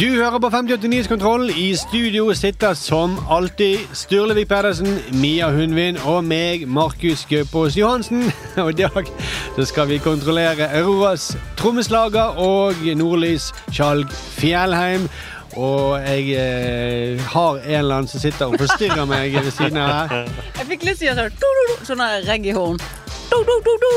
Du hører på 5089-kontroll. I studio sitter som alltid Sturlevik Pedersen, Mia Hundvin og meg, Markus Gaupås Johansen. Og i dag så skal vi kontrollere Auroras trommeslager og Nordlys Skjalg Fjellheim. Og jeg eh, har en eller annen som sitter og forstyrrer meg ved siden av her. Jeg fikk lyst til å gjøre sånn reggaehorn. do, do, do, do.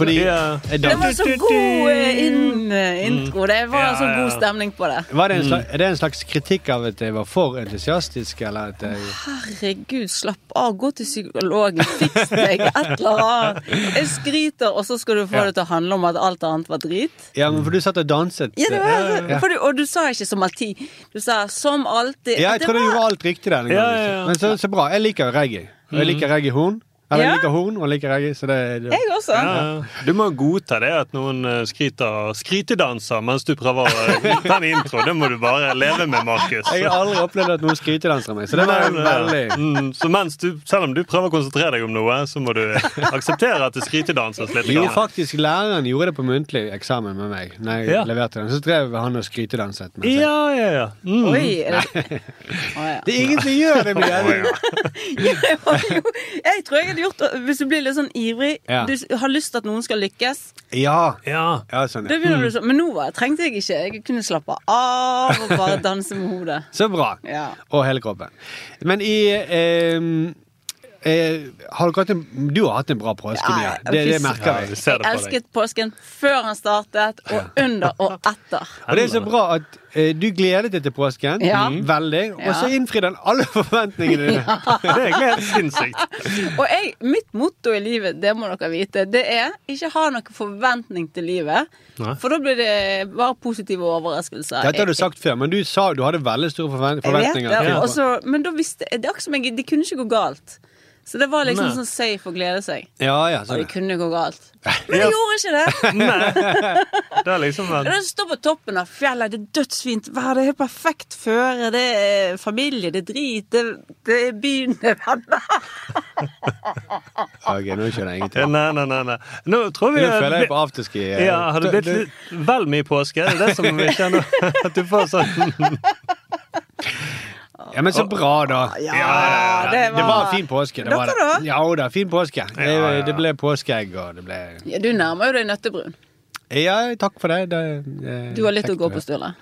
Fordi Ja. Det var så god eh, inn, eh, Mm. intro. Det var Ja, så god stemning på det. var det en slags, Er det en slags kritikk av at jeg var for entusiastisk, eller at jeg Herregud, slapp av. Gå til psykologen. Fiks deg. Et eller annet. Jeg skryter, og så skal du få Ja. det til å handle om at alt annet var drit. Ja, men for du satt og danset. Ja, det var, Ja. for du, og du sa ikke som alltid. Du sa som alltid. Ja, jeg trodde du var- gjorde alt riktig der. Ja, ja, ja. Men så, så bra. Jeg liker reggae. Og jeg liker reggae-horn. Eller jeg Ja. liker horn, og jeg liker reggae, så det, det Jeg også. Ja, du må godta det at noen eh, skryter skrytedanser mens du prøver å ta en intro. Det må du bare leve med, Markus. Jeg har aldri opplevd at noen skrytedanser meg, så det var veldig Mm, så mens du, selv om du prøver å konsentrere deg om noe, så må du akseptere at det skrytedanses litt. Jo, faktisk, læreren gjorde det på muntlig eksamen med meg. Når jeg Ja. leverte den, Så drev han og skrytedanset. mens jeg- Ja, ja, ja. Mm. Oi. Er det... Oh, ja. Det er ingen som gjør det! Jeg var jeg tror jeg hadde gjort hvis du blir litt sånn ivrig. Ja. Du har lyst til at noen skal lykkes. Ja. Ja. ja, sånn, Det ja. du så, Men nå var, trengte jeg ikke. Jeg kunne slappe av og bare danse med hodet. Så bra. Ja. Og hele kroppen. Men i eh, eh, har en, Du har hatt en bra påske, Mia. ja, Det, det merker vi. Ja, ser Jeg det på deg. elsket påsken før han startet, og under og etter. Og det er så bra at eh, du gledet deg til påsken. Ja. Mm. Veldig. Og så innfridde han alle forventningene dine. Det er helt sinnssykt. Og jeg, mitt motto i livet, det må dere vite, det er ikke ha noen forventning til livet. Nei. For da blir det bare positive overraskelser. Dette har du sagt før, men du sa du hadde veldig store forventninger. Jeg vet det, til- og men da visste jeg, det er akkurat som jeg, det kunne ikke gå galt. Så det var liksom Nei. sånn safe å glede seg. Ja, ja, Og sånn. det kunne gå galt. Men det gjorde ikke det. Nei. Det er liksom Det en står på toppen av fjellet, det er dødsfint vær, det er helt perfekt føre, det er familie, det er drit, det, det er byen, det er venner. Ok, nå skjønner jeg ingenting. Nei, nei, nei. nei. Nå tror vi Nå føler jeg på afterski. eh, Ja, Har det blitt litt vel mye påske? Det er det som vi kjenner at du får sånn Ja, men så bra, da. Ja, det Det var var fin påske. Det var Dere det. da? Ja da, fin påske. Det, Ja, ja. det ble påskeegg, og det ble Ja, du nærmer jo deg nøttebrun. Ja, takk for det. det, det Du har litt å gå på, Sturle.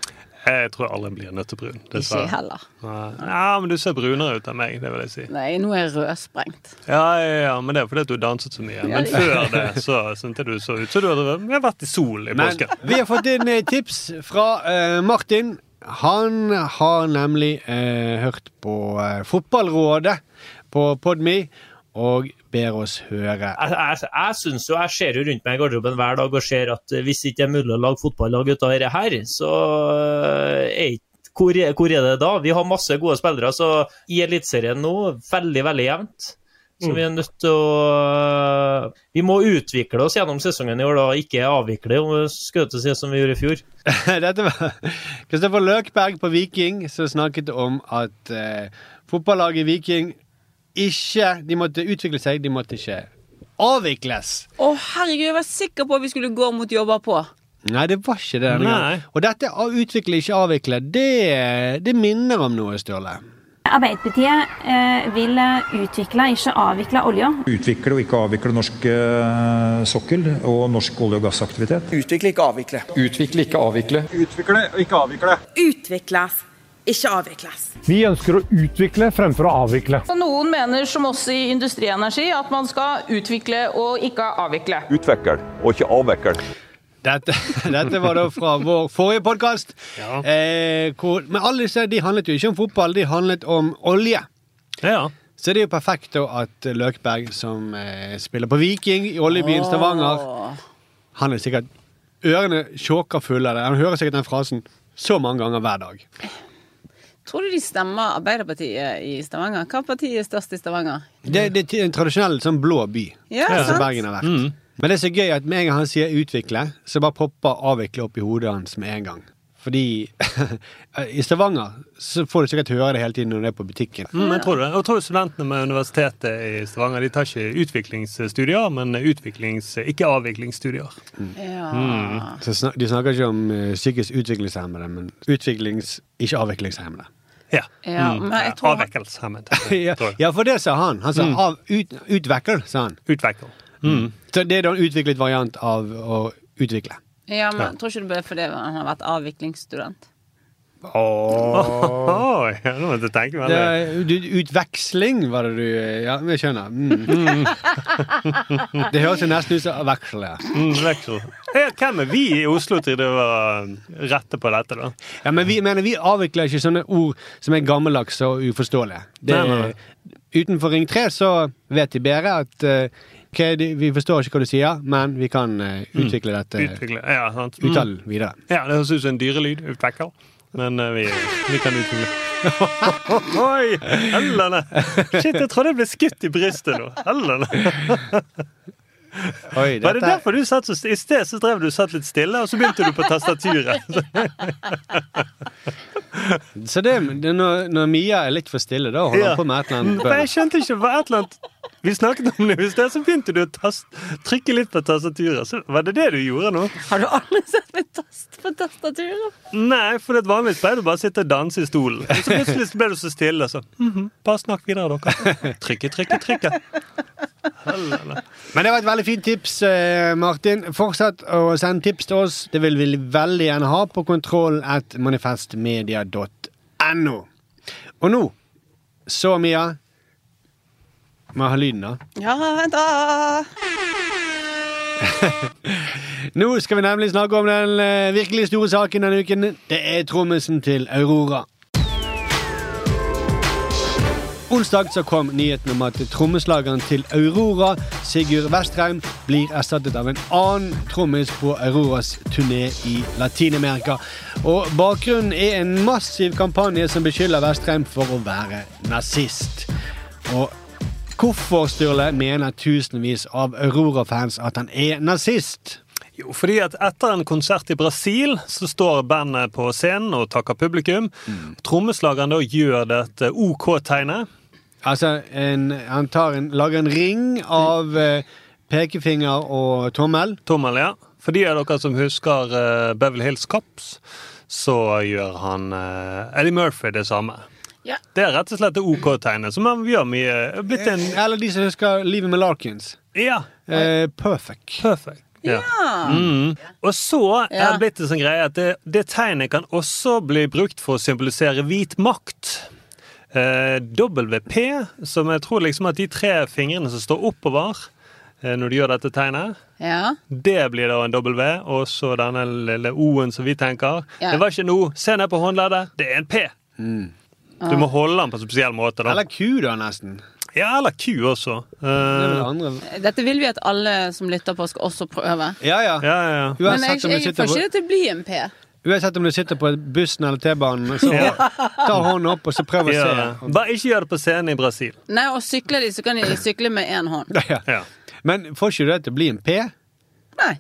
Jeg tror aldri blir nøttebrun. Ikke Dessverre. jeg heller. Ja, men du ser brunere ut enn meg, det vil jeg si. Nei, nå er jeg rødsprengt. Ja, ja, ja, men det er fordi at du danset så mye. Men før det så syntes jeg du så ut som du hadde vært i sol i Men påsken. vi har fått inn eh, tips fra uh, Martin. Han har nemlig eh, hørt på eh, Fotballrådet på Podme og ber oss høre. Jeg, jeg, jeg synes jo, jeg ser jo rundt meg i garderoben hver dag og ser at eh, hvis ikke det er mulig å lage fotballag ut av dette her, så eh, er hvor, hvor er det da? Vi har masse gode spillere, så i Eliteserien nå, veldig, veldig jevnt. Så vi er nødt til å Vi må utvikle oss gjennom sesongen i år, da, ikke avvikle, til å si som vi gjorde i fjor. Dette var Kristoffer Løkberg på Viking som snakket om at eh, fotballaget Viking ikke De måtte utvikle seg, de måtte ikke avvikles. Å, herregud, jeg var sikker på at vi skulle gå mot jobber på. Nei, det var ikke det. Og dette å utvikle, ikke avvikle, det, det minner om noe, Sturle. Arbeiderpartiet eh, vil utvikle, ikke avvikle olja. Utvikle og ikke avvikle norsk eh, sokkel og norsk olje- og gassaktivitet. Utvikle, ikke avvikle. Utvikle, ikke avvikle. Utvikle, ikke avvikle. Utvikles, ikke avvikles. Vi ønsker å utvikle fremfor å avvikle. Og Noen mener, som oss i Industrienergi, at man skal utvikle og ikke avvikle. Utvikle og ikke avvikle. Dette, dette var da fra vår forrige podkast. Eh, men alle disse de handlet jo ikke om fotball, de handlet om olje. Så det er jo perfekt da at Løkberg, som eh, spiller på Viking i oljebyen Stavanger Han er sikkert ørene sjåker fulle av det. Han hører sikkert den frasen så mange ganger hver dag. Tror du de stemmer Arbeiderpartiet i Stavanger? Hva parti er størst i Stavanger? Det, det er en tradisjonell sånn blå by, Ja, som sant. Bergen har vært. Men det er så gøy at med en gang han sier 'utvikle', så bare popper 'avvikle' opp i hodet hans med en gang. Fordi i Stavanger så får du sikkert høre det hele tiden når du er på butikken. Mm, jeg tror det. Og jeg tror studentene med Universitetet i Stavanger de tar ikke utviklingsstudier, men utviklings, ikke avviklingsstudier. Ja. Mm. Så de snakker ikke om eh, psykisk utviklingshemmede, men utviklings... ikke avviklingshemmede. Ja. Ja, Mm. men jeg tror- Avviklingshemmet. ja, ja, for det sa han. Han sa Mm. av, ut, utvekkel, sa han. Utvikkel. Mm. Så det er da en utviklet variant av å utvikle. Ja, men Ja. Tror ikke det ble fordi han har vært avviklingsstudent? Ååå oh. oh, oh, du, utveksling var det du Ja, vi skjønner. Mm. det høres jo nesten ut som veksel. Ja. Mm, veksel. Hvem er vi i Oslo til det var rette på dette, da? Ja, men vi, mener, vi avvikler ikke sånne ord som er gammeldagse og uforståelige. Det, Nei, nei, Utenfor Ring 3 så vet de bedre at eh, ok, vi forstår ikke hva du sier, men vi kan eh, utvikle dette Utvikle. Ja, sant. Mm. uttalen videre. Ja, det høres ut som en dyrelyd. Utvekker. Men eh, vi, vi kan utvikle. Oi! Hellene! Shit, jeg trodde jeg ble skutt i brystet nå. Hellene! Oi, Var det derfor du satt så st- I sted så drev du satt litt stille, og så begynte du på tastaturet. Så det, det når, når Mia er litt for stille, da holder Ja. på med et eller annet For jeg skjønte ikke hva et eller annet Vi snakket om det i sted, så begynte du å tast, trykke litt på tastaturet. Så var det det du gjorde nå? Har du aldri sett meg tast på tastaturet? Nei, for det vanligvis pleier du bare å sitte og danse i stolen. Og så plutselig ble du så stille. Så mhm, bare snakk videre, dere. Trykke, trykke, trykke. Men det var et veldig fint tips, eh, Martin. Fortsett å sende tips til oss. Det vil vi veldig gjerne ha på kontroll at manifestmedia.no. Og nå, så Mia Må jeg ha lyden, da? Ja, vent da. Nå skal vi nemlig snakke om den eh, virkelig store saken denne uken. Det er trommisen til Aurora. Onsdag så kom nyheten om at trommeslageren til Aurora, Sigurd Vestreim, blir erstattet av en annen trommis på Auroras turné i Latin-Amerika. Og Bakgrunnen er en massiv kampanje som beskylder Vestreim for å være nazist. Og hvorfor, Sturle, mener tusenvis av Aurora-fans at han er nazist? Jo, fordi at etter en konsert i Brasil så står bandet på scenen og takker publikum. Trommeslageren da gjør dette OK-tegnet. Altså, en, han tar en, lager en ring av eh, pekefinger og tommel. Tommel, ja. For de av dere som husker uh, Beverly Hills Cops, så gjør han eh, Eddie Murphy det samme. Ja. Det er rett og slett det OK-tegnet, som han gjør mye blitt en Eller de som husker Livet med Larkins. Ja. Eh, perfect. Perfect. Ja. Mm. Og så er det blitt en sånn greie at det, det tegnet kan også bli brukt for å symbolisere hvit makt. Eh, WP, som jeg tror liksom at de tre fingrene som står oppover, eh, når du gjør dette tegnet. Ja. Det blir da en W, og så denne lille O-en som vi tenker. Ja. Det var ikke en O. Se ned på håndleddet. Det er en P. Du må holde den på en spesiell måte. da. Eller Q, da, nesten. Ja, eller Q også. Andre Dette vil vi at alle som lytter på, skal også prøve. Ja, ja. ja, ja. Men jeg, jeg, jeg får ikke det til å bli en P. uansett om du sitter på bussen eller T-banen, så ta hånden opp og så prøv å ja. se. Bare ikke gjør det på scenen i Brasil. Nei, og sykler de, så kan de sykle med én hånd. Ja. Ja. Men får ikke du det til å bli en P? Nei.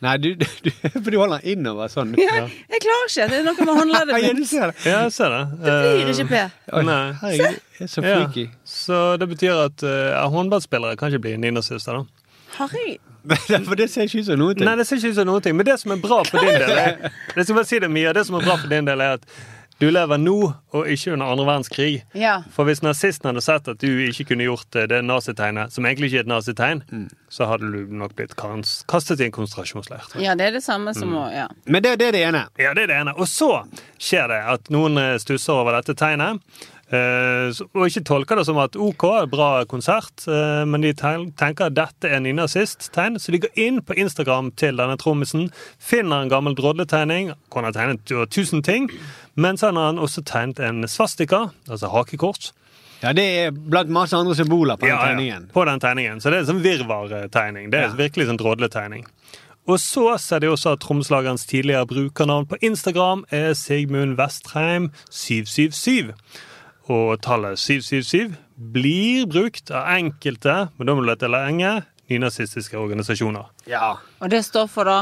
Nei, du, du, for du holder den innover sånn. Ja, jeg klarer ikke. Det er noe med håndleddet Ja, du mitt. ser det. Ja, jeg ser det. Det blir ikke P. Oi, Nei. herregud, jeg er så Ja. freaky. Så det betyr at uh, håndballspillere kan ikke bli nynazistere, da. Harry. For det ser ikke ut som noen ting. Nei, det ser ikke ut som noen ting. Men det som er bra for din del, er, det skal bare si det mye, det som er bra for din del, er at du lever nå og ikke under andre verdenskrig. Ja. For hvis nazisten hadde sett at du ikke kunne gjort eh, det nazitegnet, som egentlig ikke er et nazitegn, så hadde du nok blitt kastet i en konsentrasjonsleir. Ja, det er det samme som å Ja. Men det, det er det ene. Ja, det er det ene. Og så skjer det at noen eh, stusser over dette tegnet. Eh, Og ikke tolker det som at OK, bra konsert, eh, men de tenker at dette er nynazist-tegn. Så de går inn på Instagram til denne trommisen, finner en gammel drodletegning. Han har tegnet tusen ting, men så har han også tegnet en svastika, altså hakekors. Ja, det er blant masse andre symboler på den Ja, ja, tegningen. på den tegningen. Så det er en sånn virvartegning. Det er Ja. virkelig sånn drodletegning. Og så ser de også at trommeslagerens tidligere brukernavn på Instagram er Sigmund Vestreim 777. Og tallet 777 blir brukt av enkelte, men da må du lete lenge, nynazistiske organisasjoner. Ja. Og det står for da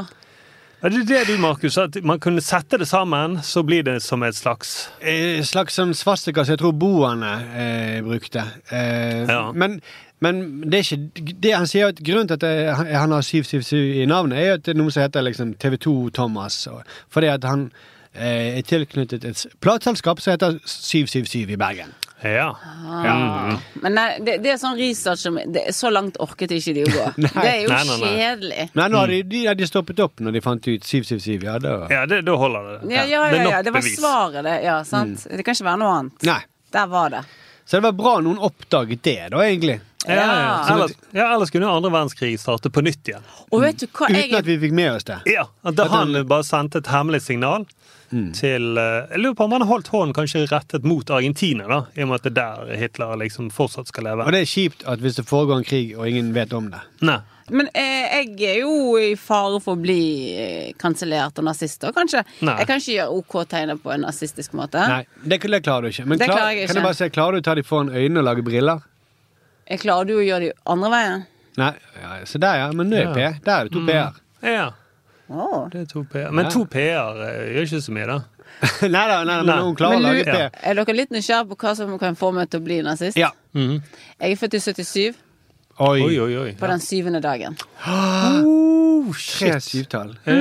Ja, det er det du, Markus, at man kunne sette det sammen, så blir det som et slags Et slags som svastika som jeg tror boerne eh, brukte. Eh, Ja. Men, men det er ikke det Han sier at grunnen til at det, han har 777 i navnet, er jo at det er noe som heter liksom TV2 Thomas. Og, fordi at han eh, er tilknyttet et plateselskap som heter 777 i Bergen. Ja. ah. Men nei, det, det er sånn research som det, Så langt orket ikke de å gå. Det er jo Nei, nei, nei. kjedelig. Nei, nå har de, de, de stoppet opp når de fant ut 777. Ja, da Ja, det, da holder det. Ja, ja, Det ja, ja. Det var svaret, det. Ja, sant? Det kan ikke være noe annet. Nei. Der var det. Så det var bra noen oppdaget det, da, egentlig. Ja, ja. Ja. Ellers, ja, ellers kunne andre verdenskrig starte på nytt igjen. Og vet du hva jeg Uten at vi fikk med oss det. Ja, at da han bare sendte et hemmelig signal til eh, Jeg lurer på om han har holdt hånden kanskje rettet mot Argentina, da, i og med at det er der Hitler liksom fortsatt skal leve. Og det er kjipt at hvis det foregår en krig, og ingen vet om det. Nei. Men eh, jeg er jo i fare for å bli eh, kansellert av nazister, kanskje. Nei. Jeg kan ikke gjøre OK-tegnet på en nazistisk måte. Nei, det, det klarer du ikke. Men klar, klarer jeg kan jeg bare se, klarer du å ta de foran øynene og lage briller? Jeg klarer du å gjøre det andre veien? Nei, ja, se der, ja. Men nå er Ja. P. Der er det to Mm. P-er. Ja. Det er to P-er. Men to P-er eh, gjør ikke så mye, da. nei da, nei, men hun klarer å lage P. Er dere litt nysgjerrige på hva som kan få meg til å bli nazist? Ja. Mhm. Jeg er født i 77, Oi. Oi, oi, oi. på den syvende dagen. Oh, Tre syvtall. Ja,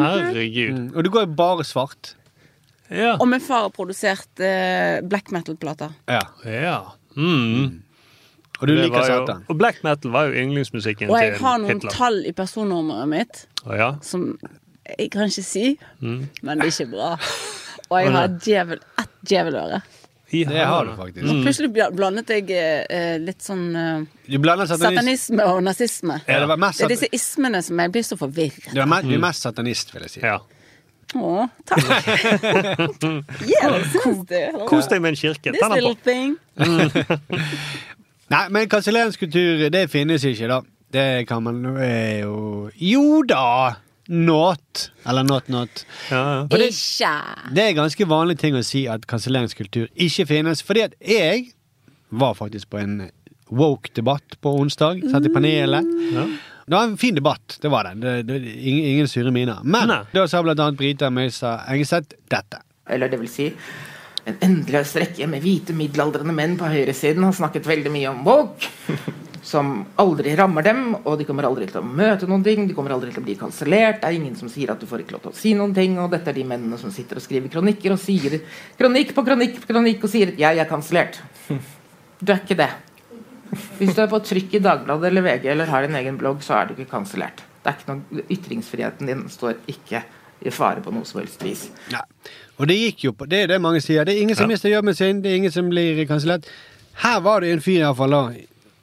herregud. Mm. Og du går jo bare svart. Ja. Og min far har produsert eh, black metal-plater. Ja. ja. Mm. Og du Det liker Satan. jo- Og black metal var jo yndlingsmusikken Og jeg har noen Hitler. tall i personnummeret mitt oh, ja. som jeg kan ikke si, Mm. men det er ikke bra. Og jeg har djevel, ett djeveløre. Det har du faktisk. Og plutselig blandet jeg eh, litt sånn eh, satanisme og nazisme. Ja, det var mest det er disse ismene som jeg blir så forvirret. Du er du er mest satanist, vil jeg si. Ja. Å, takk. yeah. Kos deg med en kirke. This den little på. thing. Nei, men kanselleringskultur, det finnes ikke, da. Det kan man jo Jo da! Not. Eller not not. Og det, Ikke. det er ganske vanlig ting å si at kanselleringskultur ikke finnes. Fordi at jeg var faktisk på en woke-debatt på onsdag. Satt i panelet. Det var en fin debatt. Det var det. det, det ingen, ingen sure miner. Men da sa blant annet Brita Møysa Engeseth dette. Eller det vil si en endeløs rekke med hvite middelaldrende menn på høyresiden har snakket veldig mye om woke, som aldri rammer dem, og de kommer aldri til å møte noen ting, de kommer aldri til å bli kansellert, det er ingen som sier at du får ikke lov til å si noen ting, og dette er de mennene som sitter og skriver kronikker og sier kronikk på kronikk på kronikk og sier at 'jeg er kansellert'. Du er ikke det. Hvis du er på trykk i Dagbladet eller VG eller har en egen blogg, så er du ikke kansellert. Det er ikke noe, Ytringsfriheten din står ikke i fare på noe som helst vis. Ja. Og det gikk jo på Det er det mange sier. Det er ingen som Ja. mister jobben sin, det er ingen som blir kansellert. Her var det en fyr iallfall, da.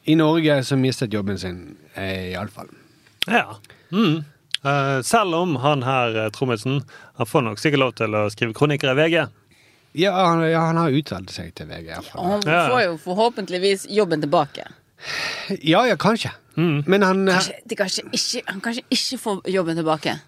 i Norge som mistet jobben sin, eh, iallfall. Ja. Mm. Eh, selv om han her, eh, trommisen, han får nok sikkert lov til å skrive kronikker i VG. Ja, han, ja, han har uttalt seg til VG. i hvert fall. Og han får jo forhåpentligvis jobben tilbake. Ja, ja, kanskje. Men han Kanskje, kanskje ikke, han kanskje ikke får jobben tilbake.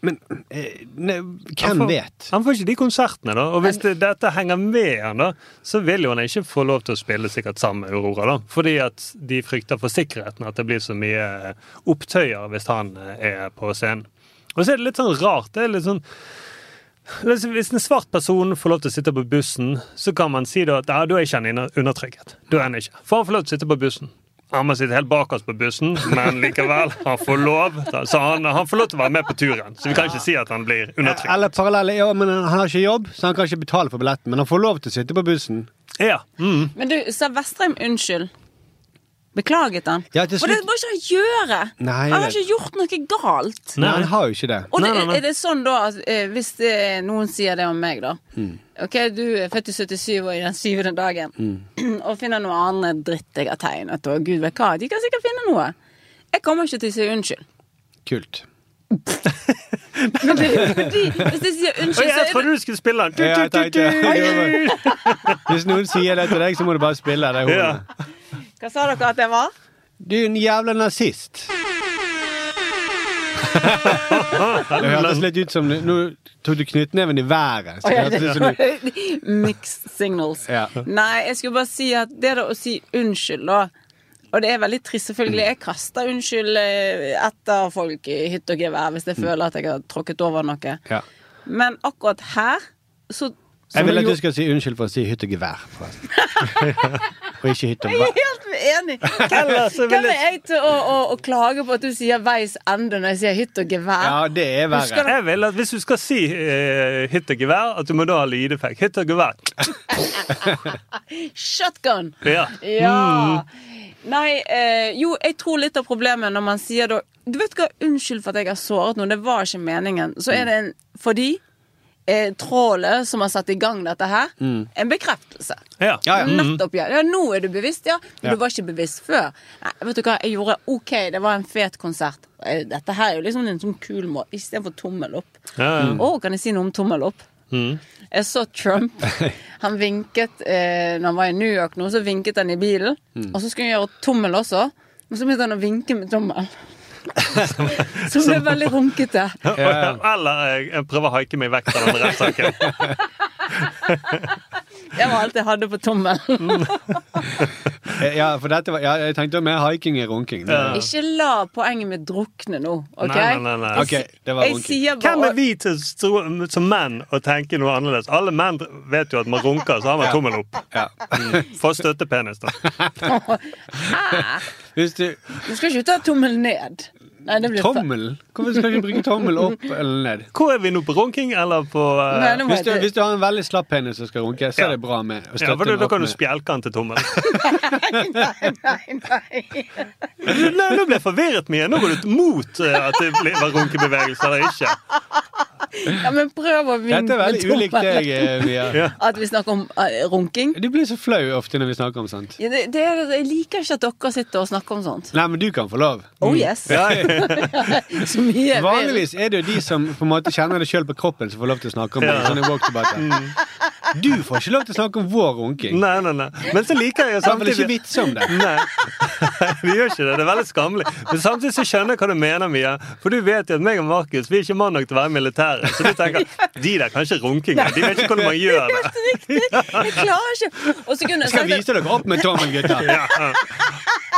Men eh, ne, Han hvem får, vet? Han får ikke de konsertene, da. Og hvis det, dette henger med han, da, så vil jo han ikke få lov til å spille sikkert sammen med Aurora. da. Fordi at de frykter for sikkerheten, at det blir så mye opptøyer hvis han eh, er på scenen. Og så er det litt sånn rart. det er litt sånn hvis en svart person får lov til å sitte på bussen, så kan man si da at ja, da er ikke han undertrykket. Da er han ikke. For han får lov til å sitte på bussen. Han må sitte helt bakerst på bussen, men likevel, han får lov. Så han, han får lov til å være med på turen. Så vi kan ikke si at han blir undertrykt. Eller parallelle, ja, men han har ikke jobb, så han kan ikke betale for billetten. Men han får lov til å sitte på bussen. Ja. Mm. Men du, sa Vestrheim unnskyld? Beklaget han? Ja, slutt... For det må ikke han gjøre! Nei, han har ikke gjort noe galt. Nei, han har jo ikke det. Og det, er det sånn da at eh, hvis det, noen sier det om meg, da Mm. Ok, du er født i 77 og i den syvende dagen, Mm. og finner noe annet dritt jeg har tegnet, og gud vet hva, de kan sikkert finne noe. Jeg kommer ikke til å si unnskyld. Kult. Men det er jo fordi Hvis jeg sier unnskyld, jeg trodde du skulle spille den. Ja. Hvis noen sier det til deg, så må du bare spille det hornet. Hva sa dere at jeg var? Du er en jævla nazist. Det hørtes litt ut som Nå tok du knyttneven i været. Det ja, du Mixed signals. Ja. Nei, jeg skulle bare si at det da å si unnskyld, da Og det er veldig trist, selvfølgelig. Jeg kaster unnskyld eh, etter folk i hytt og gevær hvis jeg føler at jeg har tråkket over noe. Ja. Men akkurat her så Jeg vil at du skal si unnskyld for å si hyttegevær, og forresten. Og ikke hyttegevær. Jeg er helt enig! Hvem jeg- er jeg til å, å, å klage på at du sier veis ende når jeg sier hyttegevær? Ja, det er verre. Jeg vil at Hvis du skal si uh, hyttegevær, at du må da ha lydeffekt. Hyttegevær. Shotgun! Ja. Ja. Mm. Nei, uh, jo, jeg tror litt av problemet når man sier da Du vet hva, unnskyld for at jeg har såret noen, det var ikke meningen. Så er det en fordi eh, trålet som har satt i gang dette her, Mm. en bekreftelse. Ja. Ja, ja. Nettopp, ja. ja. Nå er du bevisst, ja. Men Ja. du var ikke bevisst før. Nei, vet du hva, jeg gjorde OK, det var en fet konsert. Eh, Dette her er jo liksom en sånn kul måte, istedenfor tommel opp. Ja, ja. Å, kan jeg si noe om tommel opp? Mm. Jeg så Trump. Han vinket eh, når han var i New York nå, så vinket han i bilen. Mm. Og så skulle han gjøre tommel også. Og så begynte han å vinke med tommel. Som ble veldig runkete. Eller jeg, jeg prøver å haike meg vekk fra den rettssaken. Det var alt jeg hadde på tommelen. Ja, for dette var, ja, jeg tenkte mer haiking i runking. Det- Ja. Ikke la poenget med drukne nå, OK? Nei, nei, nei, nei. Ok, det var Jeg runking. sier Hvem bare er vi til, stro- som menn å tenke noe annerledes? Alle menn vet jo at man runker, så har man Ja. tommel opp. Ja. Mm. Få støttepenis, da. Hæ? Hvis du Du skal ikke ta tommelen ned. Nei, det blir. Tommel? Hvorfor skal du bruke tommel opp eller ned? Hvor er vi nå? På runking eller på uh... Nei, Hvis du, hvis du har en veldig slapp penis som skal runke, så er det bra med å Ja, støtte for da, kan du spjelke den til tommelen. Nei, nei, nei. Nei, nå ble jeg forvirret, mye. Nå går du mot eh, at det var runkebevegelse eller ikke. Ja, men prøv å vinne Dette er veldig ulikt deg, eh, Mia. Ja. At vi snakker om eh, runking. Du blir så flau ofte når vi snakker om sånt. Ja, det, det, jeg liker ikke at dere sitter og snakker om sånt. Nei, men du kan få lov. Oh yes. Ja, Så mye. Vanligvis er det jo de som på en måte kjenner det sjøl på kroppen, som får lov til å snakke om det. Sånn i walk to butter. Du får ikke lov til å snakke om vår runking. Nei, nei, nei. Men så liker jeg samtidig Det er vel ikke samtidig vitse om det. Nei, vi gjør ikke det. Det er veldig skammelig. Men samtidig så skjønner jeg hva du mener, Mia. For du vet jo at meg og Markus vi er ikke mann nok til å være militære. Så du tenker de der kan ikke runkinga. De vet ikke hvordan man gjør det. Helt riktig. Jeg klarer ikke Og så kunne jeg Skal vise dere opp med tommel, gutter. Ja.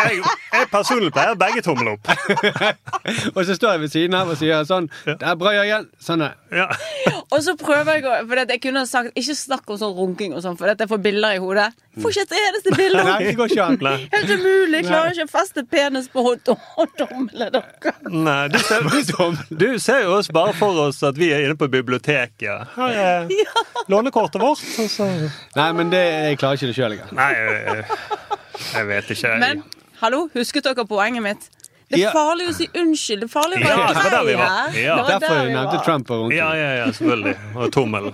Jeg, jeg personlig pleier begge tommel opp. Og så står jeg ved siden av og sier sånn Det er bra, Jørgen. Sånn er Ja. Og så prøver jeg å For jeg kunne sagt Ikke snakk om sånn runking og sånn, for jeg får bilder i hodet. Får ikke et eneste bilde. Nei, det går ikke an. Helt umulig. Klarer ikke å feste penis på hånddommelen deres. Nei, du ser, du ser jo oss bare for oss at vi er inne på biblioteket. Her er lånekortet vårt. så- Nei, men det, jeg klarer ikke det sjøl engang. Nei, jeg, jeg vet ikke. Men hallo, husket dere poenget mitt? Det er farlig å si unnskyld. Det er farlig å Ja, være det var der vi var. Ja. Det var Derfor der vi nevnte var. Trump og runking. Ja, ja, ja, selvfølgelig. Og tommel.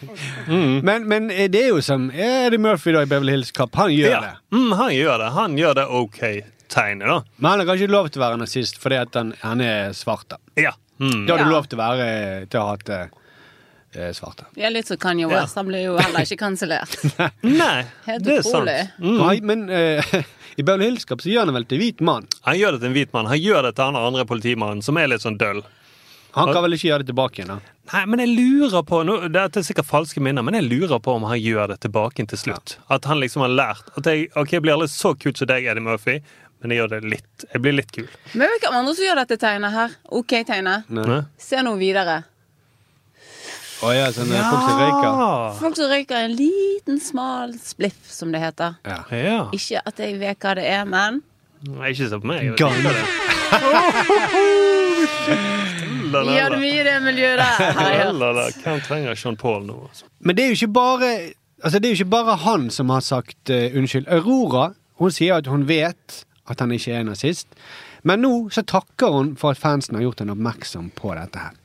Men, men eh, det er jo som Eddie Murphy da i Beverly Hills Cup. Han gjør Ja. det. Mm, han gjør det. Han gjør det OK-tegnet, da. Men han har kanskje lov til å være nazist fordi at han, han er svart. Da Ja. Mm. Da har Ja. du lov til å være Til å hate eh, svarte. Ja, litt som Kanye West. Han blir jo heller ikke kansellert. Nei, Helt det er sant. utrolig. Mm. Nei, men eh, i Beverly Hills Cop så gjør han vel til hvit mann. Han gjør det til en hvit mann. Han gjør det til han andre politimannen, som er litt sånn døll. Han kan vel ikke gjøre det tilbake igjen, da. Nei, men jeg lurer på nå, Dette er sikkert falske minner, men jeg lurer på om han gjør det tilbake til slutt. At han liksom har lært at jeg, ok, jeg blir aldri så kul som deg, Eddie Murphy, men jeg gjør det litt. Jeg blir litt kul. Men hvem andre som gjør dette tegnet her? OK-tegnet. Se nå videre. Å ja, sånn ja. folk som røyker. Folk som røyker en liten, smal spliff, som det heter. Ja. Ja. Ikke at jeg vet hva det er, men Nei, ikke se på meg. La, gjør mye i det miljøet der. Hvem trenger Sean Paul nå? altså? Men det er jo ikke bare Altså, det er jo ikke bare han som har sagt uh, unnskyld. Aurora hun sier at hun vet at han ikke er nazist. Men nå så takker hun for at fansen har gjort henne oppmerksom på dette her.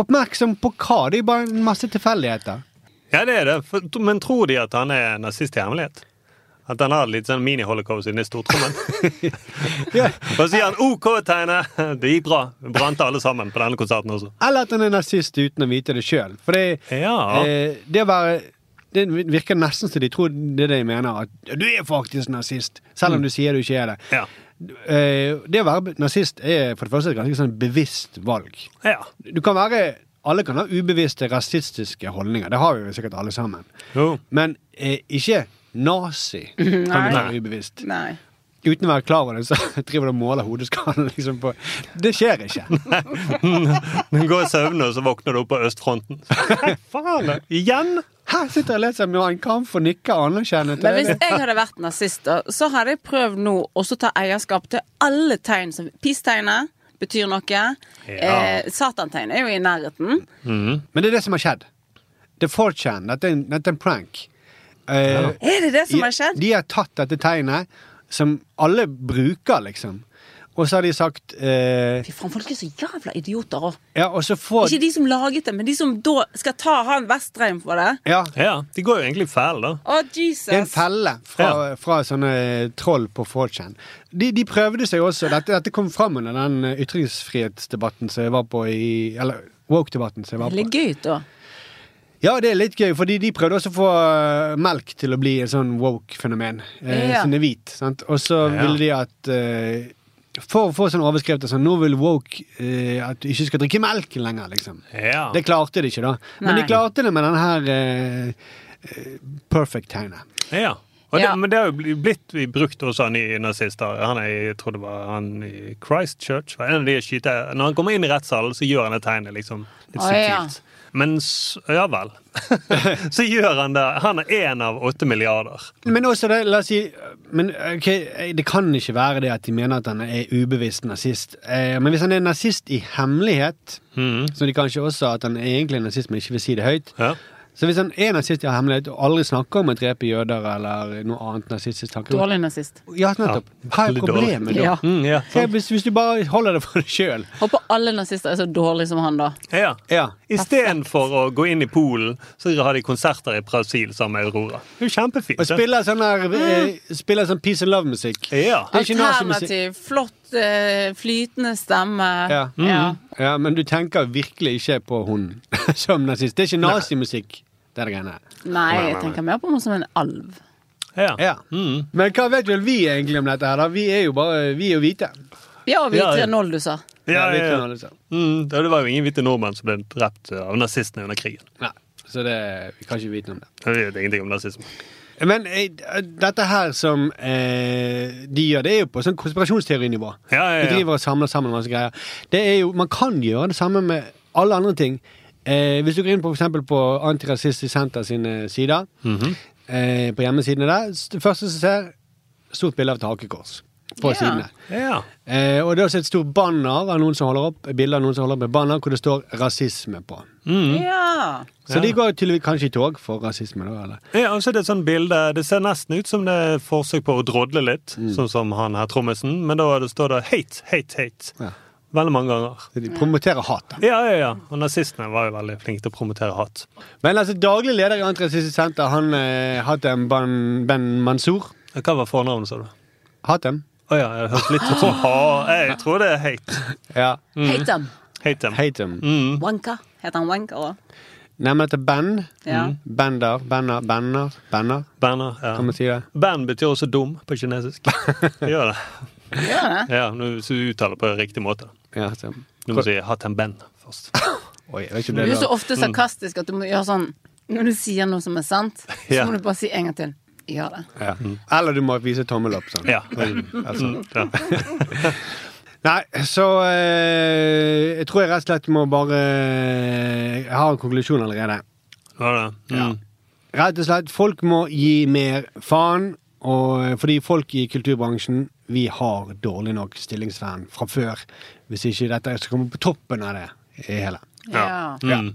Oppmerksom på hva? Det er bare en masse tilfeldigheter. Ja, det er det. For, men tror de at han er nazist i hemmelighet? At han har litt sånn mini-holocaust inni stortrommen? Og så sier han OK-tegnet! Det gikk bra. Brant alle sammen på denne konserten også. Eller at han er nazist uten å vite det sjøl. For det, Ja. eh, det var, det virker nesten som de tror det det de mener. At du er faktisk nazist, selv om du sier du ikke er det. Ja. Eh, det å være nazist er for det første et ganske sånn bevisst valg. ja. Du kan være Alle kan ha ubevisste rasistiske holdninger. Det har vi jo sikkert alle sammen. Jo. Men eh, ikke nazi kan du være ubevisst. Nei. Uten å være klar over det, så driver du og måler hodeskallen liksom på Det skjer ikke. Du går i søvne, og så våkner du opp på østfronten. Hva faen? Igjen? Her sitter jeg og leser Mein Kampf og nikker anerkjennende Men til hvis jeg hadde vært nazist, så hadde jeg prøvd nå også ta eierskap til alle tegn. som Peace-tegnet betyr noe. Eh, Satan-tegnet er jo i nærheten. Men det er det som har skjedd. Det er 4chan. Dette er en, prank. Eh, Er det det som har skjedd? De har tatt dette tegnet, som alle bruker, liksom. Og så har de sagt eh, Fy faen, folk er så jævla idioter òg. Ja, får Ikke de som laget det, men de som da skal ta han Vestreim for det. Ja, Ja, de går jo egentlig fæle, da. Å, Jesus. Det er en felle fra, fra sånne troll på 4chan. De, de prøvde seg også. Dette, dette kom fram under den eh, ytringsfrihetsdebatten som jeg var på i Eller woke-debatten som jeg var Det er på. litt gøy ut, da. Ja, det er litt gøy, fordi de prøvde også å få eh, melk til å bli et sånn woke-fenomen. Eh, Ja. Som er hvit. Sant? Og så Ja. ville de at eh, For å få sånne overskrifter som 'Nå vil woke eh, at du ikke skal drikke melk lenger', liksom. Ja. Det klarte de ikke, da. Men Nei. de klarte det med den her eh, eh, perfect-tegnet. ja. Og det, Ja. Men det har jo blitt brukt hos han i nazister. Han er, jeg tror det var han i Christchurch. var en av de skyter, Når han kommer inn i rettssalen, så gjør han det tegnet liksom litt subtilt. Men ja vel. så gjør han det. Han er én av åtte milliarder. Men også det, la oss si men, ok, Det kan ikke være det at de mener at han er ubevisst nazist. Eh, men hvis han er nazist i hemmelighet, mm. så de kanskje også at han er egentlig er nazist, men ikke vil si det høyt Ja. Så hvis en er nazist i hemmelighet og aldri snakker om å drepe jøder eller noe annet nazistisk tanke Dårlig nazist. Ja, nettopp. Hva er problemet da? Ja. Mm, ja, Hvis, hvis du bare holder det for deg sjøl. Håper alle nazister er så dårlige som han, da. ja. Ja. Istedenfor å gå inn i Polen, så har de konserter i Brasil sammen med Aurora. Det er jo kjempefint. Og spiller sånn her mm. Spiller sånn peace and love-musikk. Ja. Er. Alternativ, flott, eh, flytende stemme. Ja. Ja. Ja, men du tenker virkelig ikke på hun som nazist. Det er ikke nazimusikk, det greiene. Nei, jeg tenker mer på henne som en alv. Ja. Ja. Men hva vet vel vi egentlig om dette her, da? Vi er jo bare Vi er jo hvite. Ja, vi Ja, ja. 3-0, du sa. Ja, ja, er ja. Mm, det var jo ingen hvite nordmenn som ble drept av nazistene under krigen. Nei, så det, vi kan ikke vite noe om det. Vi vet ingenting om nazisme. Men eh, dette her som eh, de gjør, det er jo på sånn konspirasjonsteorinivå. Ja, ja, De driver og samler sammen masse greier. Det er jo, Man kan gjøre det samme med alle andre ting. Eh, hvis du går inn på, for eksempel på Antirasistisk Senter sine sider, Mhm. eh, på hjemmesidene der, det første som ser, stort bilde av et hakekors. På Ja. sidene. Ja. Eh, og det er også et stort banner av noen som holder opp bilder av noen som holder opp med banner hvor det står 'rasisme' på. Ja. Så de går tydeligvis kanskje i tog for rasisme, da? eller? Ja, altså Det er et sånt bilde Det ser nesten ut som det er forsøk på å drodle litt, Mm. sånn som han her trommisen, men da det står det 'hate, hate, hate'. Veldig mange ganger. De promoterer hat, da. Ja, ja, ja. Og nazistene var jo veldig flinke til å promotere hat. Men altså, daglig leder i Antirasistisk Senter, han eh, Hatem Ben Mansour Hva var fornavnet, sa du? Hatem. Å ja, jeg hørte litt sånn ha, Jeg tror det er hate. Ja. Hate them. Hate them. Hatem. Mm. Wanka. Heter han Wanka òg? Nei, men etter Ben. Ja. Mm. Bander. Benner. Benner. Benner. Banner, ja. Kan man si det? Band betyr også dum på kinesisk. Det gjør det. Gjør det? Ja, nå- så du uttaler på riktig måte. Ja, så. Du må si 'hatt en ben først. Oi, jeg vet ikke det Du er er så ofte sarkastisk at du må gjøre sånn Når du sier noe som er sant, så Ja. må du bare si en gang til. Gjør det. Ja. Eller du må vise tommel opp sånn. Ja. Altså. Mm, ja. Nei, så eh, Jeg tror jeg rett og slett må bare Jeg har en konklusjon allerede. Ja, det? Mm. Rett og slett, folk må gi mer faen. Og fordi folk i kulturbransjen vi har dårlig nok stillingsvern fra før. Hvis ikke dette skal komme på toppen av det hele. Ja. Mm.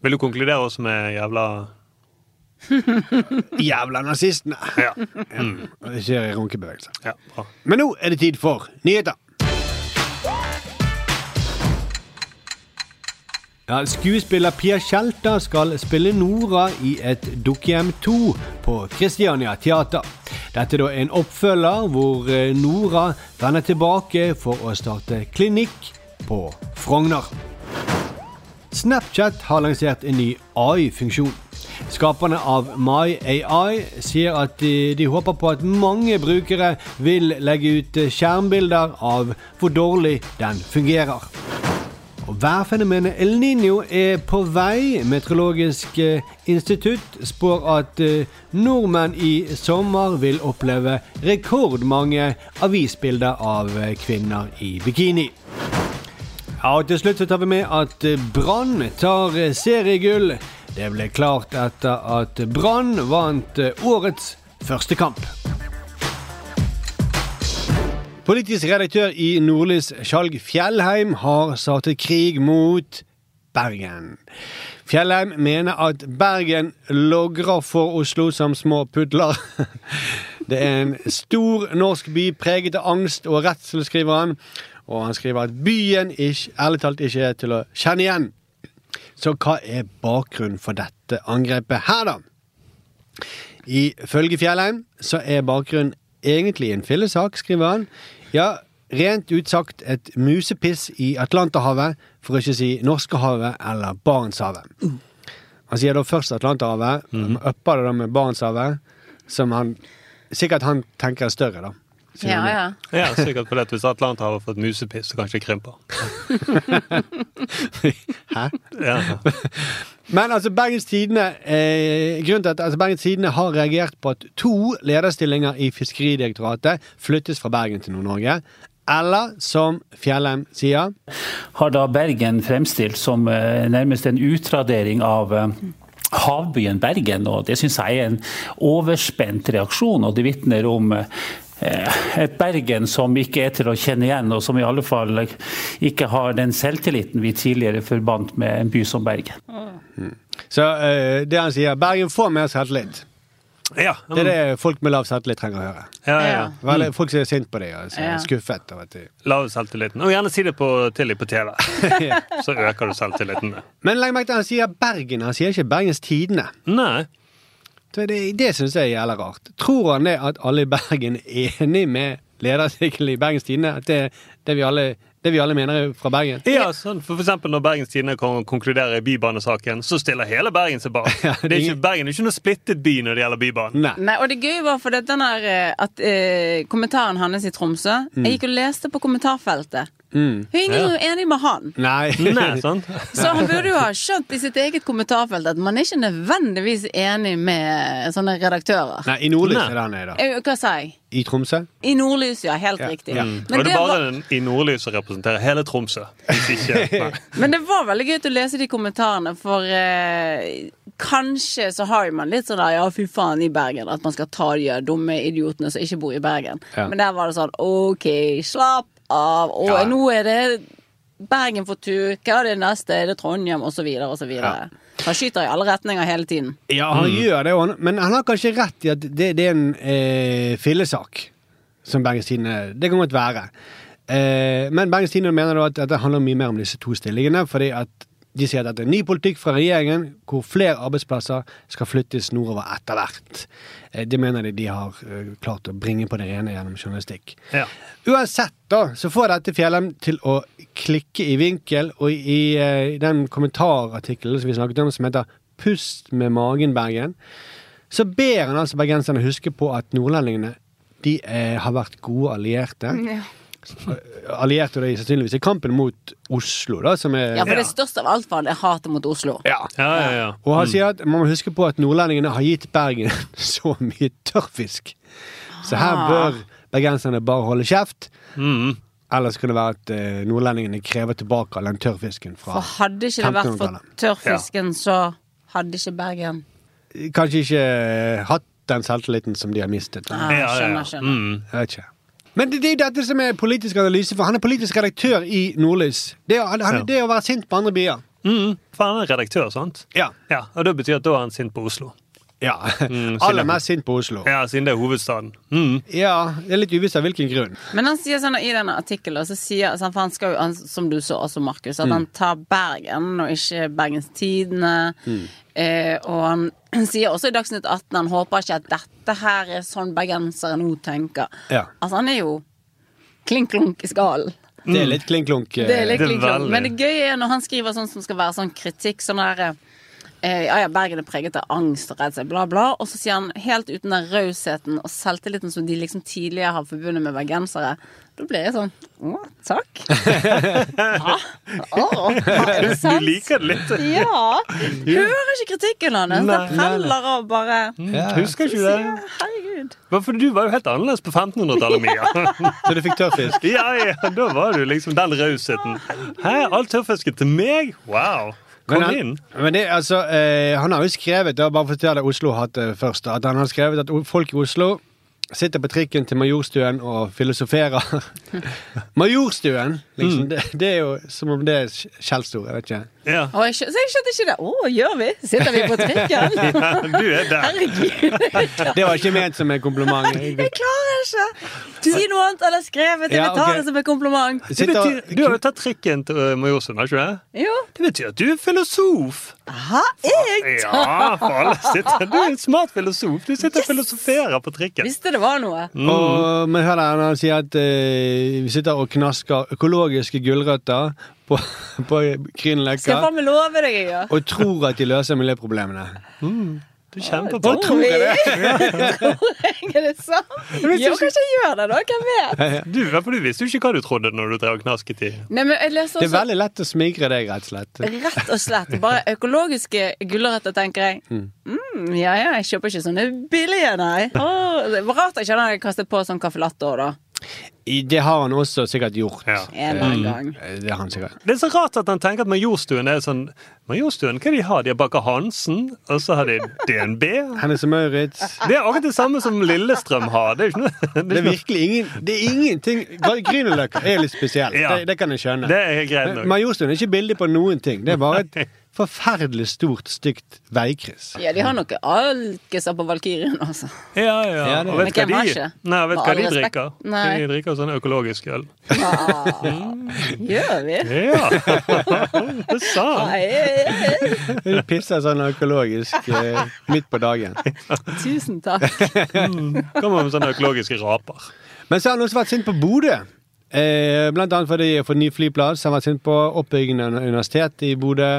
Vil du konkludere oss med jævla Jævla nazistene! Ja. Mm. Det skjer i runkebevegelse. Ja, bra. Men nå er det tid for nyheter. Ja, skuespiller Pia Tjelta skal spille Nora i et Dukkehjem 2 på Kristiania Teater. Dette er da en oppfølger hvor eh, Nora vender tilbake for å starte klinikk på Frogner. Snapchat har lansert en ny AI-funksjon. Skaperne av MyAI sier at de, de håper på at mange brukere vil legge ut skjermbilder av hvor dårlig den fungerer. Og Værfenomenet El Niño er på vei. Meteorologisk eh, institutt spår at eh, nordmenn i sommer vil oppleve rekordmange avisbilder av eh, kvinner i bikini. Ja, og Til slutt så tar vi med at eh, Brann tar eh, seriegull. Det ble klart etter at Brann vant eh, årets første kamp. Politisk redaktør i Nordlys, Skjalg Fjellheim, har startet krig mot Bergen. Fjellheim mener at Bergen logrer for Oslo som små pudler. Det er en stor norsk by preget av angst og redsel, skriver han. Og han skriver at byen ikke, ærlig talt ikke er til å kjenne igjen. Så hva er bakgrunnen for dette angrepet her, da? Ifølge Fjellheim så er bakgrunnen egentlig en fillesak, skriver han. Ja, rent ut sagt et musepiss i Atlanterhavet, for å ikke si Norskehavet eller Barentshavet. Han sier da først Atlanterhavet, mm. upper det da med Barentshavet, som han Sikkert han tenker er større, da. Ja, ja. Ja, sikkert på det. hvis Atlanterhavet har fått musepiss, så kanskje det krymper. Hæ? Ja. Men altså, Bergens Tidende eh, Grunnen til at altså, Bergens Tidende har reagert på at to lederstillinger i Fiskeridirektoratet flyttes fra Bergen til Nord-Norge. Eller som Fjellheim sier Har da Bergen fremstilt som eh, nærmest en utradering av eh, havbyen Bergen, og det syns jeg er en overspent reaksjon, og det vitner om eh, et Bergen som ikke er til å kjenne igjen, og som i alle fall ikke har den selvtilliten vi tidligere forbandt med en by som Bergen. Så eh, det han sier, Bergen får mer selvtillit. Ja, Det er det folk med lav selvtillit trenger å høre. Ja, ja, ja. Veldig, folk som er sint på dem og altså, Ja. skuffet. over de Lav selvtilliten. Og gjerne si det på, til dem på TV. Så øker du selvtilliten. Men legg merke til at han sier Bergen, han sier ikke Bergens Tidende. Nei. Det, det, syns jeg er jævla rart. Tror han det at alle i Bergen er enig med lederartikkelen i Bergens Tidende? At det, det, vi alle, det vi alle mener er fra Bergen? Ja, sånn, for eksempel Når Bergens Tidende kon- konkluderer i Bybanesaken, så stiller hele Bergen seg bak. Det er ikke, Bergen er ikke noe splittet by når det gjelder Bybanen. Nei, og det gøye var for det, den der, eh, at eh, kommentaren hans i Tromsø Mm. Jeg gikk og leste på kommentarfeltet. Mm. Det er ingen ja. er enig med han. Nei. Nei, sant? Så han burde jo ha skjønt i sitt eget kommentarfelt at man er ikke nødvendigvis enig med sånne redaktører. Nei, i Nordlys er det han er, da. Eh, Hva sa jeg? I Tromsø? I Nordlys, ja. Helt Ja. riktig. Ja. Mm. Men og det det bare var- i Nordlys som representerer hele Tromsø. Hvis ikke. Men det var veldig gøy å lese de kommentarene, for eh, kanskje så har man litt sånn der ja, fy faen i Bergen, at man skal ta de dumme idiotene som ikke bor i Bergen. Ja. Men der var det sånn OK, slapp av. Og Ja. nå er det Bergen for tur. Hva er det neste? Er det Trondheim? Og så videre og så videre. Han skyter i alle retninger hele tiden. Ja, han gjør det, men han har kanskje rett i at det, det er en eh, fillesak. Som Bergens Tidende Det kan godt være. Eh, men Bergens Tidende mener da at, at det handler mye mer om disse to stillingene. fordi at de sier at det er ny politikk fra regjeringen hvor flere arbeidsplasser skal flyttes nordover etter hvert. Eh, det mener de de har eh, klart å bringe på det rene gjennom journalistikk. Ja. Uansett, da, så får dette Fjellheim til å klikke i vinkel, og i, eh, i den kommentarartikkelen som vi snakket om, som heter 'Pust med magen, Bergen', så ber han altså bergenserne huske på at nordlendingene de er, har vært gode allierte. Allierte de sannsynligvis i kampen mot Oslo, da, som er Ja, for det største av alt var det hatet mot Oslo. Ja. Ja, ja, ja. Og han sier at man må huske på at nordlendingene har gitt Bergen så mye tørrfisk. Så her Ah. bør bergenserne bare holde kjeft. Mm. Ellers kan det være at eh, nordlendingene krever tilbake all den tørrfisken fra For hadde ikke det vært for 1500-tallet. tørrfisken, så hadde ikke Bergen Kanskje ikke eh, hatt den selvtilliten som de har mistet. Ah, Ja, ja, ja. skjønner, skjønner. Mm. Jeg vet ikke. Men det, det er jo dette som er politisk analyse, for han er politisk redaktør i Nordlys. Det, han, han, Ja. det er å være sint på andre byer. Mm. For han er redaktør, sant? Ja. ja. Og det betyr at da er han sint på Oslo. Ja. Mm, Aller mest sint på Oslo. Ja, siden det er hovedstaden. Mm. Ja, det er litt uvisst av hvilken grunn. Men han sier sånn i denne artikkelen, så sier, sånn, for han skal jo, han, som du så også, Markus, at Mm. han tar Bergen og ikke Bergens Tidende. Mm. Eh, og han sier også i Dagsnytt 18 han håper ikke at dette her er sånn bergensere nå tenker. Ja. Altså, han er jo klink klunk i skallen. Det er litt klink-klunk. eh, Det er litt klink klunk. Men det gøye er når han skriver sånn som skal være sånn kritikk, sånn der eh, ja, ja, Bergen er preget av angst og redsel, bla, bla. Og så sier han helt uten den rausheten og selvtilliten som de liksom tidligere har forbundet med bergensere. Da blir jeg sånn Å, takk. Ja. Å, er det sant? Du liker det litt. Ja. Hører ikke kritikken hans. Det preller av bare Ja. Husker ikke det? Herregud. For du var jo helt annerledes på 1500-tallet, Mia. Så du fikk tørrfisk? Ja, ja, da var du liksom den rausheten. Hæ, all tørrfisken til meg? Wow. Kom Men han, inn. men det, altså, eh, han har jo skrevet, bare for å fortelle Oslo hatt det først, at han har skrevet at folk i Oslo sitter på trikken til Majorstuen og filosoferer. Majorstuen! Liksom, Mm. det, det er jo som om det er skjellsord. Jeg vet ikke. Ja. Jeg skjønte, så jeg skjønte ikke det. Å, gjør vi? Sitter vi på trikken? Ja, du er der. Herregud. Det var ikke ment som en kompliment. Jeg klarer ikke. Si noe annet eller skrevet. Jeg Ja, vil ta ok. det som en kompliment. Det betyr, du har jo tatt trikken til uh, Majorstuen, har ikke det? Jo. Det betyr at du er filosof. Hæ? Jeg? Ja, for alle sitter Du er en smart filosof. Du sitter og filosoferer på trikken. Visste det var noe. Mm. Og, men hør der, han sier at eh, vi sitter og knasker økologiske gulrøtter på, på Skal jeg Grünerløkka faen meg love deg, jeg gjør. og tror at de løser miljøproblemene. Du kjente på. Hva tror jeg det? Tror jeg er det sant? Jo, kanskje jeg gjør det, da. Hvem vet? Du, du visste jo ikke hva du trodde når du drev og knasket i. Nei, men jeg leser Det er veldig lett å smigre deg, rett og slett. Rett og slett. Bare økologiske gulrøtter, tenker jeg. Mm. Mm, ja, ja, jeg kjøper ikke sånne billige, nei. Oh, det rart jeg ikke hadde kastet på sånn caffè latte òg, da. Det har han også sikkert gjort. En annen gang. Det har han sikkert. Det er så rart at han tenker at Majorstuen er sånn Majorstuen, hva de har de? har Baker Hansen, og så har de DNB. Hennes og Maurits. Det er akkurat det samme som Lillestrøm har. Det er, ikke noe, det er, Det er virkelig ingen Det er ingenting Gr- Grünerløkka er litt spesiell. Ja. Det, det kan jeg skjønne. Det er greit nok. Majorstuen er ikke billig på noen ting. Det er bare et forferdelig stort, stygt veikryss. Ja, de har noen alkiser på Valkyrien, altså. Ja, ja. Ja, Og vet du hvem har ikke? nei, vet hva de drikker? Nei. De drikker sånn økologisk øl. Gjør vi? Ja, det sa han. De pisser sånn økologisk eh, midt på dagen. Tusen takk. Kommer med sånne økologiske raper. Men så har han også vært sint på Bodø. Eh, blant annet fordi de har fått ny flyplass. Han har vært sint på oppbyggingen av universitet i Bodø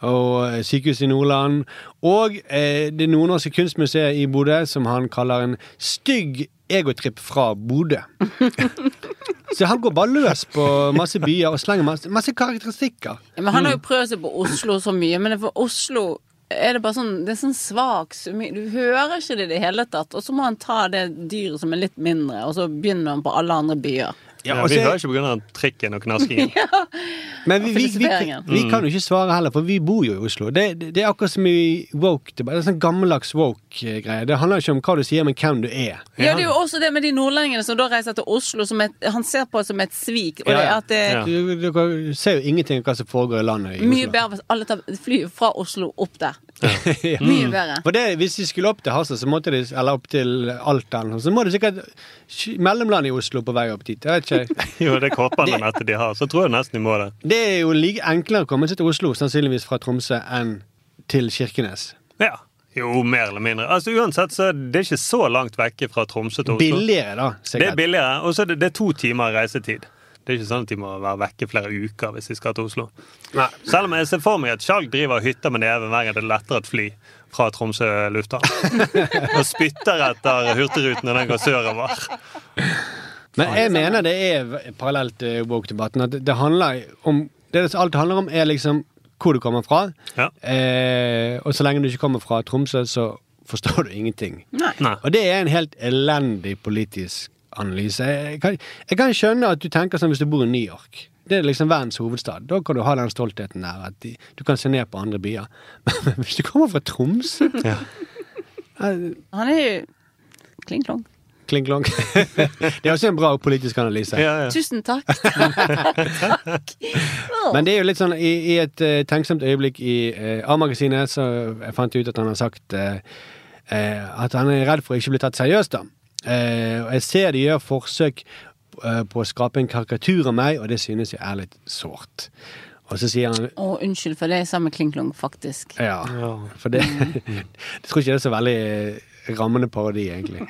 og sykehuset sykehus i Nordland. Og eh, det nordnorske kunstmuseet i Bodø, som han kaller en stygg egotripp fra Bodø. Så han går bare løs på masse byer og slenger masse, masse karakteristikker. Ja, men han har jo prøvd seg på Oslo så mye, men for Oslo er det bare sånn Det er sånn svak summi Du hører ikke det i det hele tatt. Og så må han ta det dyret som er litt mindre, og så begynner han på alle andre byer. Ja, vi hører ikke pga. trikken og knaskingen. Men vi, vi, vi, vi Mm. kan jo ikke svare heller, for vi bor jo i Oslo. Det, det, det er akkurat som i woke. Det er sånn gammeldags woke-greie. Det handler ikke om hva du sier, men hvem du er. Ja, det er jo også det med de nordlendingene som da reiser til Oslo, som et, han ser på som et svik. Og det at det Du, du, du ser jo ingenting av hva som foregår i landet. i mye Oslo. bedre hvis alle tar fly fra Oslo opp der. Ja. Mye bedre. For det, Hvis de skulle opp til Harstad, så måtte de, eller opp til Alta, så må det sikkert mellomlande i Oslo på vei opp dit. Jeg vet ikke. Jo, det kortbanenettet de har, så tror jeg nesten de må det. Det er jo like enklere å komme seg til Oslo, sannsynligvis fra Tromsø, enn til Kirkenes. Ja. Jo, mer eller mindre. Altså Uansett så er det ikke så langt vekke fra Tromsø til Oslo. Billigere, da. sikkert. Det er billigere, og så er det, det er to timer reisetid. Det er ikke sånn at de må være vekke flere uker hvis de skal til Oslo. Nei. Selv om jeg ser for meg at Skjalg driver hytter med neven hver gang det er lettere et fly fra Tromsø lufthavn. og spytter etter Hurtigruten når den går sørover. Men jeg mener det er parallelt til woke-debatten. At det handler om det alt det handler om, er liksom hvor du kommer fra. Eh, og så lenge du ikke kommer fra Tromsø, så forstår du ingenting. Nei. Og det er en helt elendig politisk analyse. Jeg kan, jeg kan skjønne at du tenker sånn hvis du bor i New York. Det er liksom verdens hovedstad. Da kan du ha den stoltheten der. At de, du kan se ned på andre byer. Men hvis du kommer fra Tromsø ja. Han er jo klin klong. Kling klong. det er også en bra politisk analyse. Tusen takk. Men det er jo litt sånn i, i et uh, tenksomt øyeblikk i uh, A-magasinet, så jeg fant ut at han har sagt uh, eh, at han er redd for å ikke bli tatt seriøst, da. Eh, og jeg ser de gjør forsøk på å skape en karikatur av meg, og det synes jeg er litt sårt. Og så sier han Å, unnskyld for det, er samme Klingklong kling klong, faktisk. Ja, for det Jeg tror ikke det er så veldig rammende parodi, egentlig.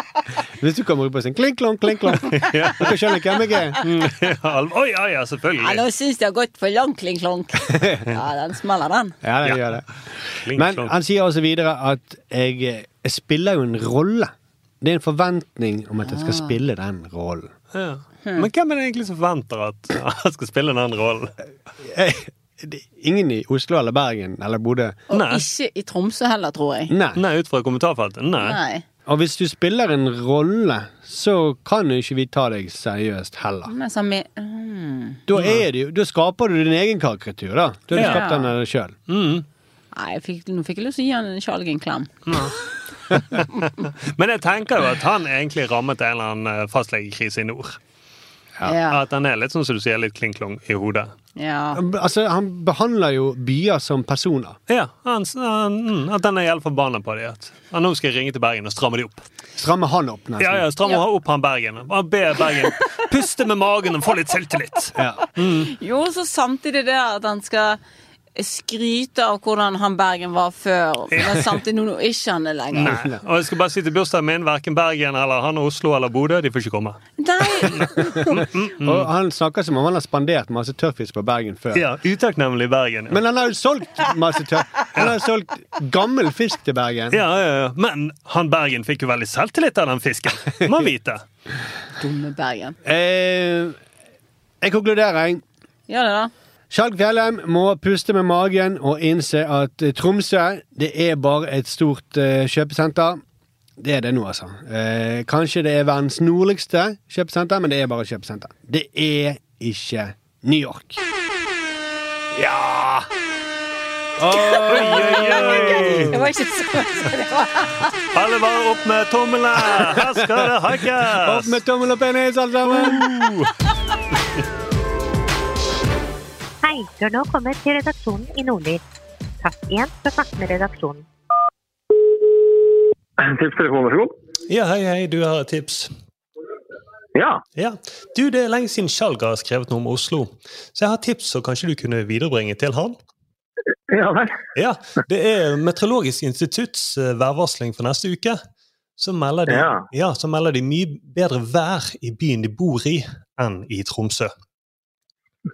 Hvis du kommer opp og sier kling klong, kling klong, dere skjønner hvem jeg er. Oi, ja, ja, selvfølgelig. Ja, nå syns jeg har gått for langt klink-klong. Ja, den smeller, den. Ja, det gjør det. Men han sier også videre at jeg, jeg spiller jo en rolle. Det er en forventning om at jeg skal Ah. spille den rollen. Ja. Men hvem er det egentlig som forventer at han skal spille den rollen? Ingen i Oslo eller Bergen eller Bodø. Og ikke i Tromsø heller, tror jeg. Nei. Nei, ut fra kommentarfeltet? Nei. Nei. Og hvis du spiller en rolle, så kan jo ikke vi ta deg seriøst heller. Men så med mm. Da, er det jo, da skaper du din egen karikatur, da. Da har du Ja. skapt den av deg sjøl. Nei, jeg fikk, nå fikk jeg lyst til å gi han en Skjalg en klem. Men jeg tenker jo at han egentlig rammet en eller annen eh, fastlegekrise i nord. Ja. At han er litt sånn som du sier, litt kling-klong i hodet. Ja. Altså, han behandler jo byer som personer. Ja, han, han, mm, At han er helt forbanna på dem. At ja, nå skal jeg ringe til Bergen og stramme de opp. Stramme han opp, nesten. Ja, ja, Stramme opp han Bergen. Han ber Bergen puste med magen og få litt selvtillit. Jo, så samtidig det at han skal skryte av hvordan han Bergen var før, men samtidig nå ikke han er lenger. Nei. Og jeg skal bare si til bursdagen min, verken Bergen eller han Oslo eller Bodø, de får ikke komme. Og han snakker som om han har spandert masse tørrfisk på Bergen før. Ja, Utakknemlig Bergen. Ja. Men han har jo solgt masse tørr... Han har solgt gammel fisk til Bergen. Ja, ja, ja. Men han Bergen fikk jo veldig selvtillit av den fisken. Må vite. Dumme Bergen. Eh, jeg konkluderer. jeg. Gjør det, da. Skjalg Fjellheim må puste med magen og innse at eh, Tromsø det er bare et stort eh, kjøpesenter. Det er det nå, altså. Eh, kanskje det er verdens nordligste kjøpesenter, men det er bare et kjøpesenter. Det er ikke New York. Ja! Oi, oi, Det oi! var ikke så det var... Alle bare opp med tommelene! Her skal det hakkes! Opp med tommel og penis, alle sammen! Hei, du har nå kommet til redaksjonen i Nordlys. Tast 1 for å snakke med redaksjonen. Tipstelefon, vær så god. Ja, hei, hei, du har et tips. Ja. Ja. Du, det er lenge siden Skjalg har skrevet noe om Oslo, så jeg har tips som kanskje du kunne viderebringe til han? Ja vel. Ja, Det er Meteorologisk institutts eh, værvarsling for neste uke. Så melder, de, Ja. ja, så melder de mye bedre vær i byen de bor i, enn i Tromsø.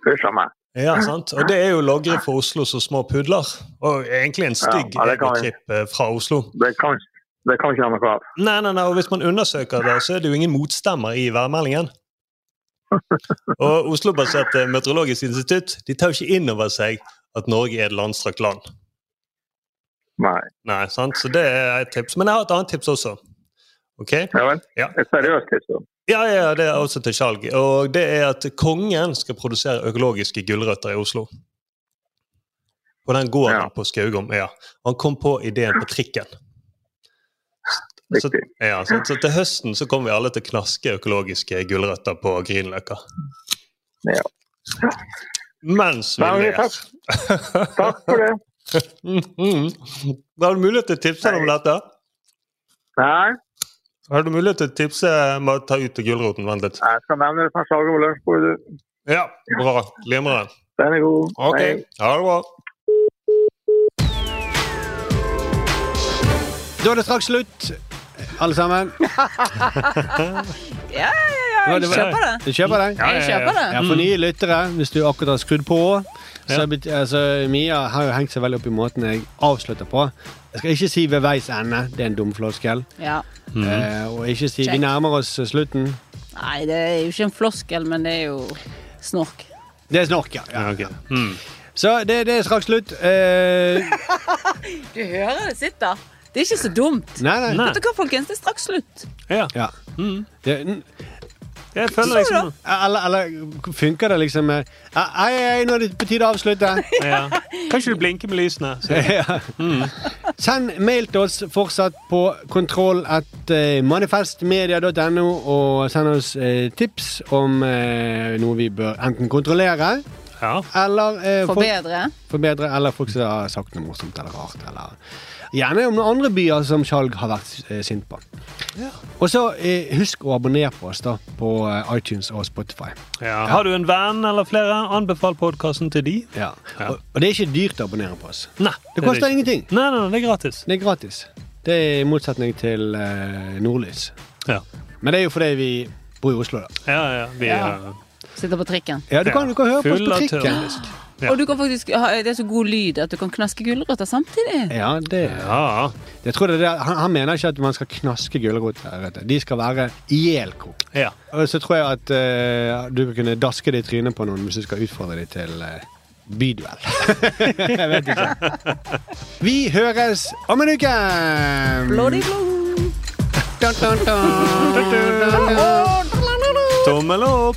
Fysj a meg. Ja, sant? Og det er jo logre for Oslo som små pudler. Og egentlig en stygg Ja, egotripp eh, fra Oslo. Det kan, det kan ikke ha noe av. Nei, nei, nei, og hvis man undersøker det, så er det jo ingen motstemmer i værmeldingen. Og Oslo-baserte Meteorologisk institutt de tar jo ikke inn over seg at Norge er et landstrakt land. Nei. Nei, sant? Så det er et tips. Men jeg har et annet tips også. Ok? Ja vel? Ja. Et seriøst tips. da. Ja, ja, det er også til salg. Og det er at kongen skal produsere økologiske gulrøtter i Oslo. På den gården på Skaugom. Ja. Han kom på ideen på trikken. Så, ja, så, så til høsten så kommer vi alle til å knaske økologiske gulrøtter på Grünerløkka. Ja. Mens vi ler. takk. Takk for det. Har du mulighet til å tipse om dette? Nei. Har du mulighet til å tipse om å ta ut gulroten? Vent litt. Jeg skal nevne det som Slaget over lunsjbordet. Ja, bra. Glimrende. Den er god. Ok, Hei. ha det bra. Da er det straks slutt, alle sammen. Ja, ja, ja. Jeg kjøper det. Du kjøper det? Ja, Jeg kjøper det. Ja, For nye lyttere, hvis du akkurat har skrudd på så altså, Mia har jo hengt seg veldig opp i måten jeg avslutter på. Jeg skal ikke si 'ved veis ende', det er en dum floskel. Ja. Eh, og ikke si Check. 'vi nærmer oss slutten'. Nei, det er jo ikke en floskel, men det er jo snork. Det er snork, ja. ja. Så det, det er straks slutt. Eh, Du hører det sitter. Det er ikke så dumt. Nei, nei. Vet du hva, folkens? Det er straks slutt. Ja. ja. Det, n- Jeg føler liksom- Eller, eller funker det liksom med Ei, ei, nå er det på tide å avslutte. Ja. Kan ikke du blinke med lysene? Ja. Mm. Send mail til oss fortsatt på kontroll at eh, manifestmedia.no, og send oss eh, tips om eh, noe vi bør enten kontrollere eller eh, folk- Forbedre. forbedre, eller folk som har sagt noe morsomt eller rart. Eller gjerne om noen andre byer som Skjalg har vært eh, sint på. Og så eh, husk å abonnere på oss da på eh, iTunes og Spotify. Ja. Har du en venn eller flere, anbefal podkasten til de. Ja. Og, og det er ikke dyrt å abonnere på oss. Nei, Det det koster det ingenting. Nei, nei, nei, det er gratis. Det er gratis. Det er i motsetning til eh, Nordlys. Ja. Men det er jo fordi vi bor i Oslo, da. Ja, ja. Vi Ja. er Sitter på trikken. Ja, du kan, du kan høre på oss på trikken. Ja. Og du kan faktisk ha, det er så god lyd at du kan knaske gulrøtter samtidig. Ja, det Jeg tror det er det. Han, han mener ikke at man skal knaske gulrøtter. De skal være ihjelkokt. Ja. Og så tror jeg at uh, du kan kunne daske det i trynet på noen hvis du skal utfordre dem til uh, byduell. jeg vet ikke. Vi høres om en uke! Bloody blue. Dun, dun, dun. Tommel opp!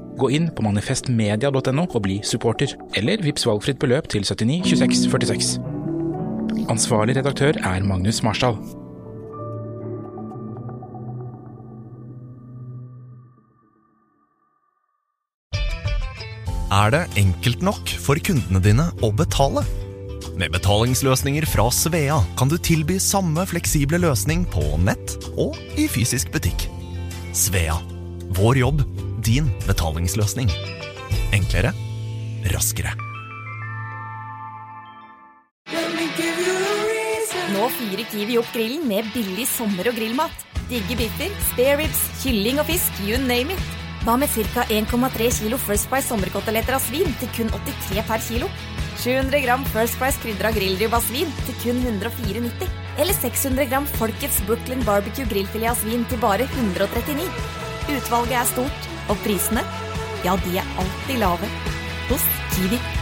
Gå inn på manifestmedia.no og bli supporter, eller vips valgfritt beløp til 79 26 46. Ansvarlig redaktør er Magnus Marsdal. Er det enkelt nok for kundene dine å betale? Med betalingsløsninger fra Svea kan du tilby samme fleksible løsning på nett og i fysisk butikk. Svea vår jobb, din betalingsløsning. Enklere, raskere. Nå fyrer Kiwi opp grillen med billig sommer- og grillmat. Digge biffer, spareribs, kylling og fisk, you name it. Hva med ca. 1,3 kilo First Price sommerkoteletter av svin til kun 83 per kilo? 700 gram First Price krydra grillribb av svin til kun 104,90. Eller 600 gram Folkets Brooklyn Barbecue grillfilet av svin til bare 139. Utvalget er stort, og prisene, ja, de er alltid lave. Hos Kiwi.